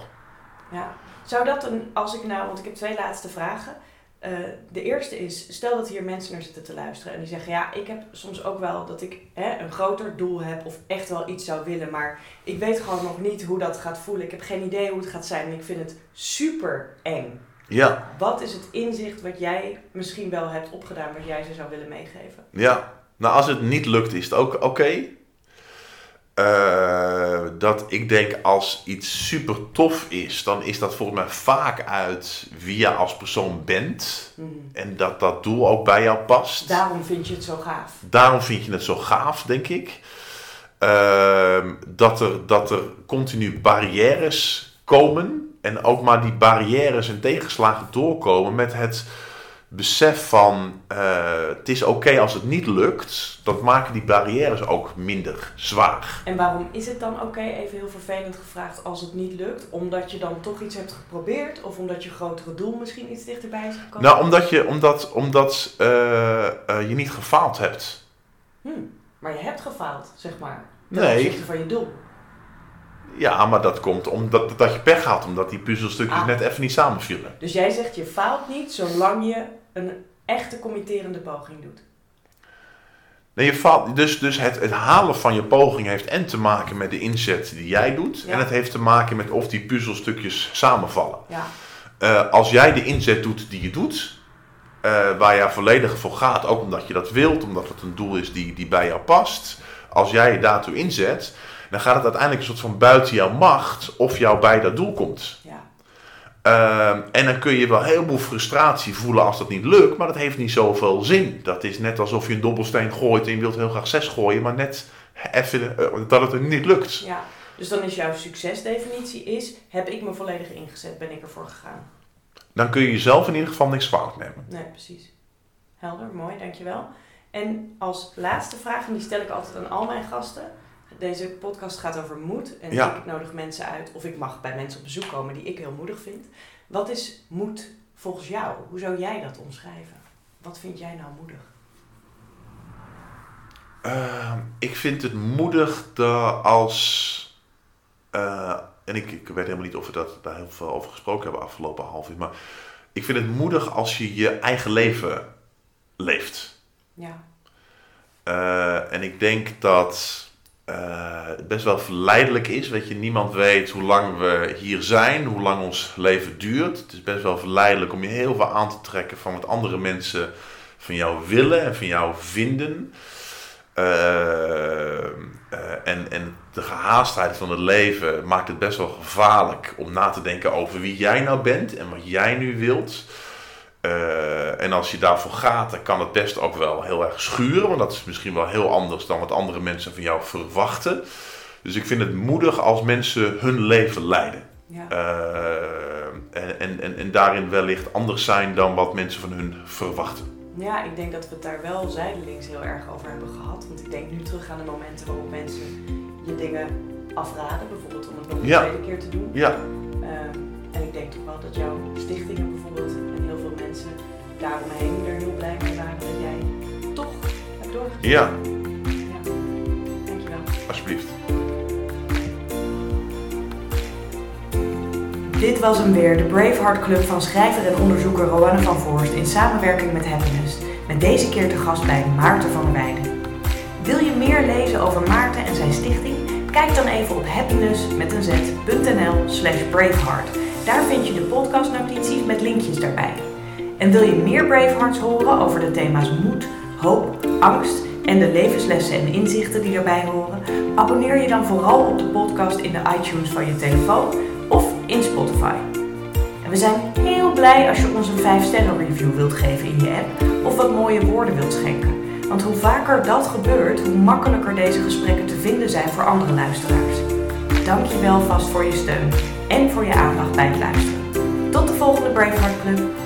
Zou dat een, als ik nou, want ik heb twee laatste vragen. Eh, de eerste is, stel dat hier mensen naar zitten te luisteren en die zeggen, ja, ik heb soms ook wel dat ik hè, een groter doel heb of echt wel iets zou willen, maar ik weet gewoon nog niet hoe dat gaat voelen. Ik heb geen idee hoe het gaat zijn en ik vind het super eng. Ja, Wat is het inzicht wat jij misschien wel hebt opgedaan, wat jij ze zou willen meegeven? ja. Nou, als het niet lukt, is het ook oké. Eh, dat ik denk als iets super tof is, dan is dat volgens mij vaak uit wie je als persoon bent. Mhm. En dat dat doel ook bij jou past. Daarom vind je het zo gaaf. Daarom vind je het zo gaaf, denk ik. Ehm, dat, er, dat er continu barrières komen. En ook maar die barrières en tegenslagen doorkomen met het besef van eh, het is oké als het niet lukt, dat maken die barrières ook minder zwaar. En waarom is het dan oké, even heel vervelend gevraagd, als het niet lukt? Omdat je dan toch iets hebt geprobeerd? Of omdat je grotere doel misschien iets dichterbij is gekomen? Nou, omdat je, omdat, omdat, uh, je niet gefaald hebt. Hm, maar je hebt gefaald, zeg maar. Ten nee. opzichte van je doel. Ja, maar dat komt omdat dat je pech had, omdat die puzzelstukjes ah. net even niet samenvielen. Dus jij zegt je faalt niet zolang je een echte committerende poging doet. Nee, je faalt, dus dus het, het halen van je poging heeft en te maken met de inzet die jij doet. En het heeft te maken met of die puzzelstukjes samenvallen. Ja. Uh, als jij de inzet doet die je doet, uh, waar je volledig voor gaat, ook omdat je dat wilt, omdat het een doel is die, die bij jou past. Als jij je daartoe inzet, dan gaat het uiteindelijk een soort van buiten jouw macht of jou bij dat doel komt. Ja. Uh, en dan kun je wel heel veel frustratie voelen als dat niet lukt, maar dat heeft niet zoveel zin. Dat is net alsof je een dobbelsteen gooit en je wilt heel graag zes gooien, maar net even uh, dat het niet lukt. Ja, dus dan is jouw succesdefinitie is, heb ik me volledig ingezet, ben ik ervoor gegaan. Dan kun je jezelf in ieder geval niks kwalijk nemen. Nee, precies. Helder, mooi, dankjewel. En als laatste vraag, en die stel ik altijd aan al mijn gasten. Deze podcast gaat over moed. En ik nodig mensen uit, of ik mag bij mensen op bezoek komen die ik heel moedig vind. Wat is moed volgens jou? Hoe zou jij dat omschrijven? Wat vind jij nou moedig? Uh, ik vind het moedig dat als. Uh, en ik, ik weet helemaal niet of we dat, daar heel veel over gesproken hebben afgelopen half uur. Maar ik vind het moedig als je je eigen leven leeft. Ja. Uh, en ik denk dat uh, best wel verleidelijk is. Weet je, niemand weet hoe lang we hier zijn, hoe lang ons leven duurt. Het is best wel verleidelijk om je heel veel aan te trekken van wat andere mensen van jou willen en van jou vinden. Uh, uh, en, en de gehaastheid van het leven maakt het best wel gevaarlijk om na te denken over wie jij nou bent en wat jij nu wilt. Uh, en als je daarvoor gaat, dan kan het best ook wel heel erg schuren. Want dat is misschien wel heel anders dan wat andere mensen van jou verwachten. Dus ik vind het moedig als mensen hun leven leiden. Ja. Uh, en, en, en daarin wellicht anders zijn dan wat mensen van hun verwachten. Ja, ik denk dat we het daar wel zijdelings heel erg over hebben gehad. Want ik denk nu terug aan de momenten waarop mensen je dingen afraden. Bijvoorbeeld om het nog een ja. tweede keer te doen. Ja. Uh, en ik denk toch wel dat jouw stichtingen bijvoorbeeld mensen daaromheen er heel blij mee waren dat jij toch hebt doorgegeven. Ja. ja. Dankjewel. Alsjeblieft. Dit was hem weer, de Braveheart Club van schrijver en onderzoeker Roanne van Voorst in samenwerking met Happiness. Met deze keer te gast bij Maarten van der Weijden. Wil je meer lezen over Maarten en zijn stichting? Kijk dan even op happiness met een z.nl slash braveheart. Daar vind je de podcastnotities met linkjes daarbij. En wil je meer Bravehearts horen over de thema's moed, hoop, angst en de levenslessen en inzichten die erbij horen? Abonneer je dan vooral op de podcast in de iTunes van je telefoon of in Spotify. En we zijn heel blij als je ons een 5-sterren review wilt geven in je app of wat mooie woorden wilt schenken. Want hoe vaker dat gebeurt, hoe makkelijker deze gesprekken te vinden zijn voor andere luisteraars. Dank je wel vast voor je steun en voor je aandacht bij het luisteren. Tot de volgende Braveheart Club.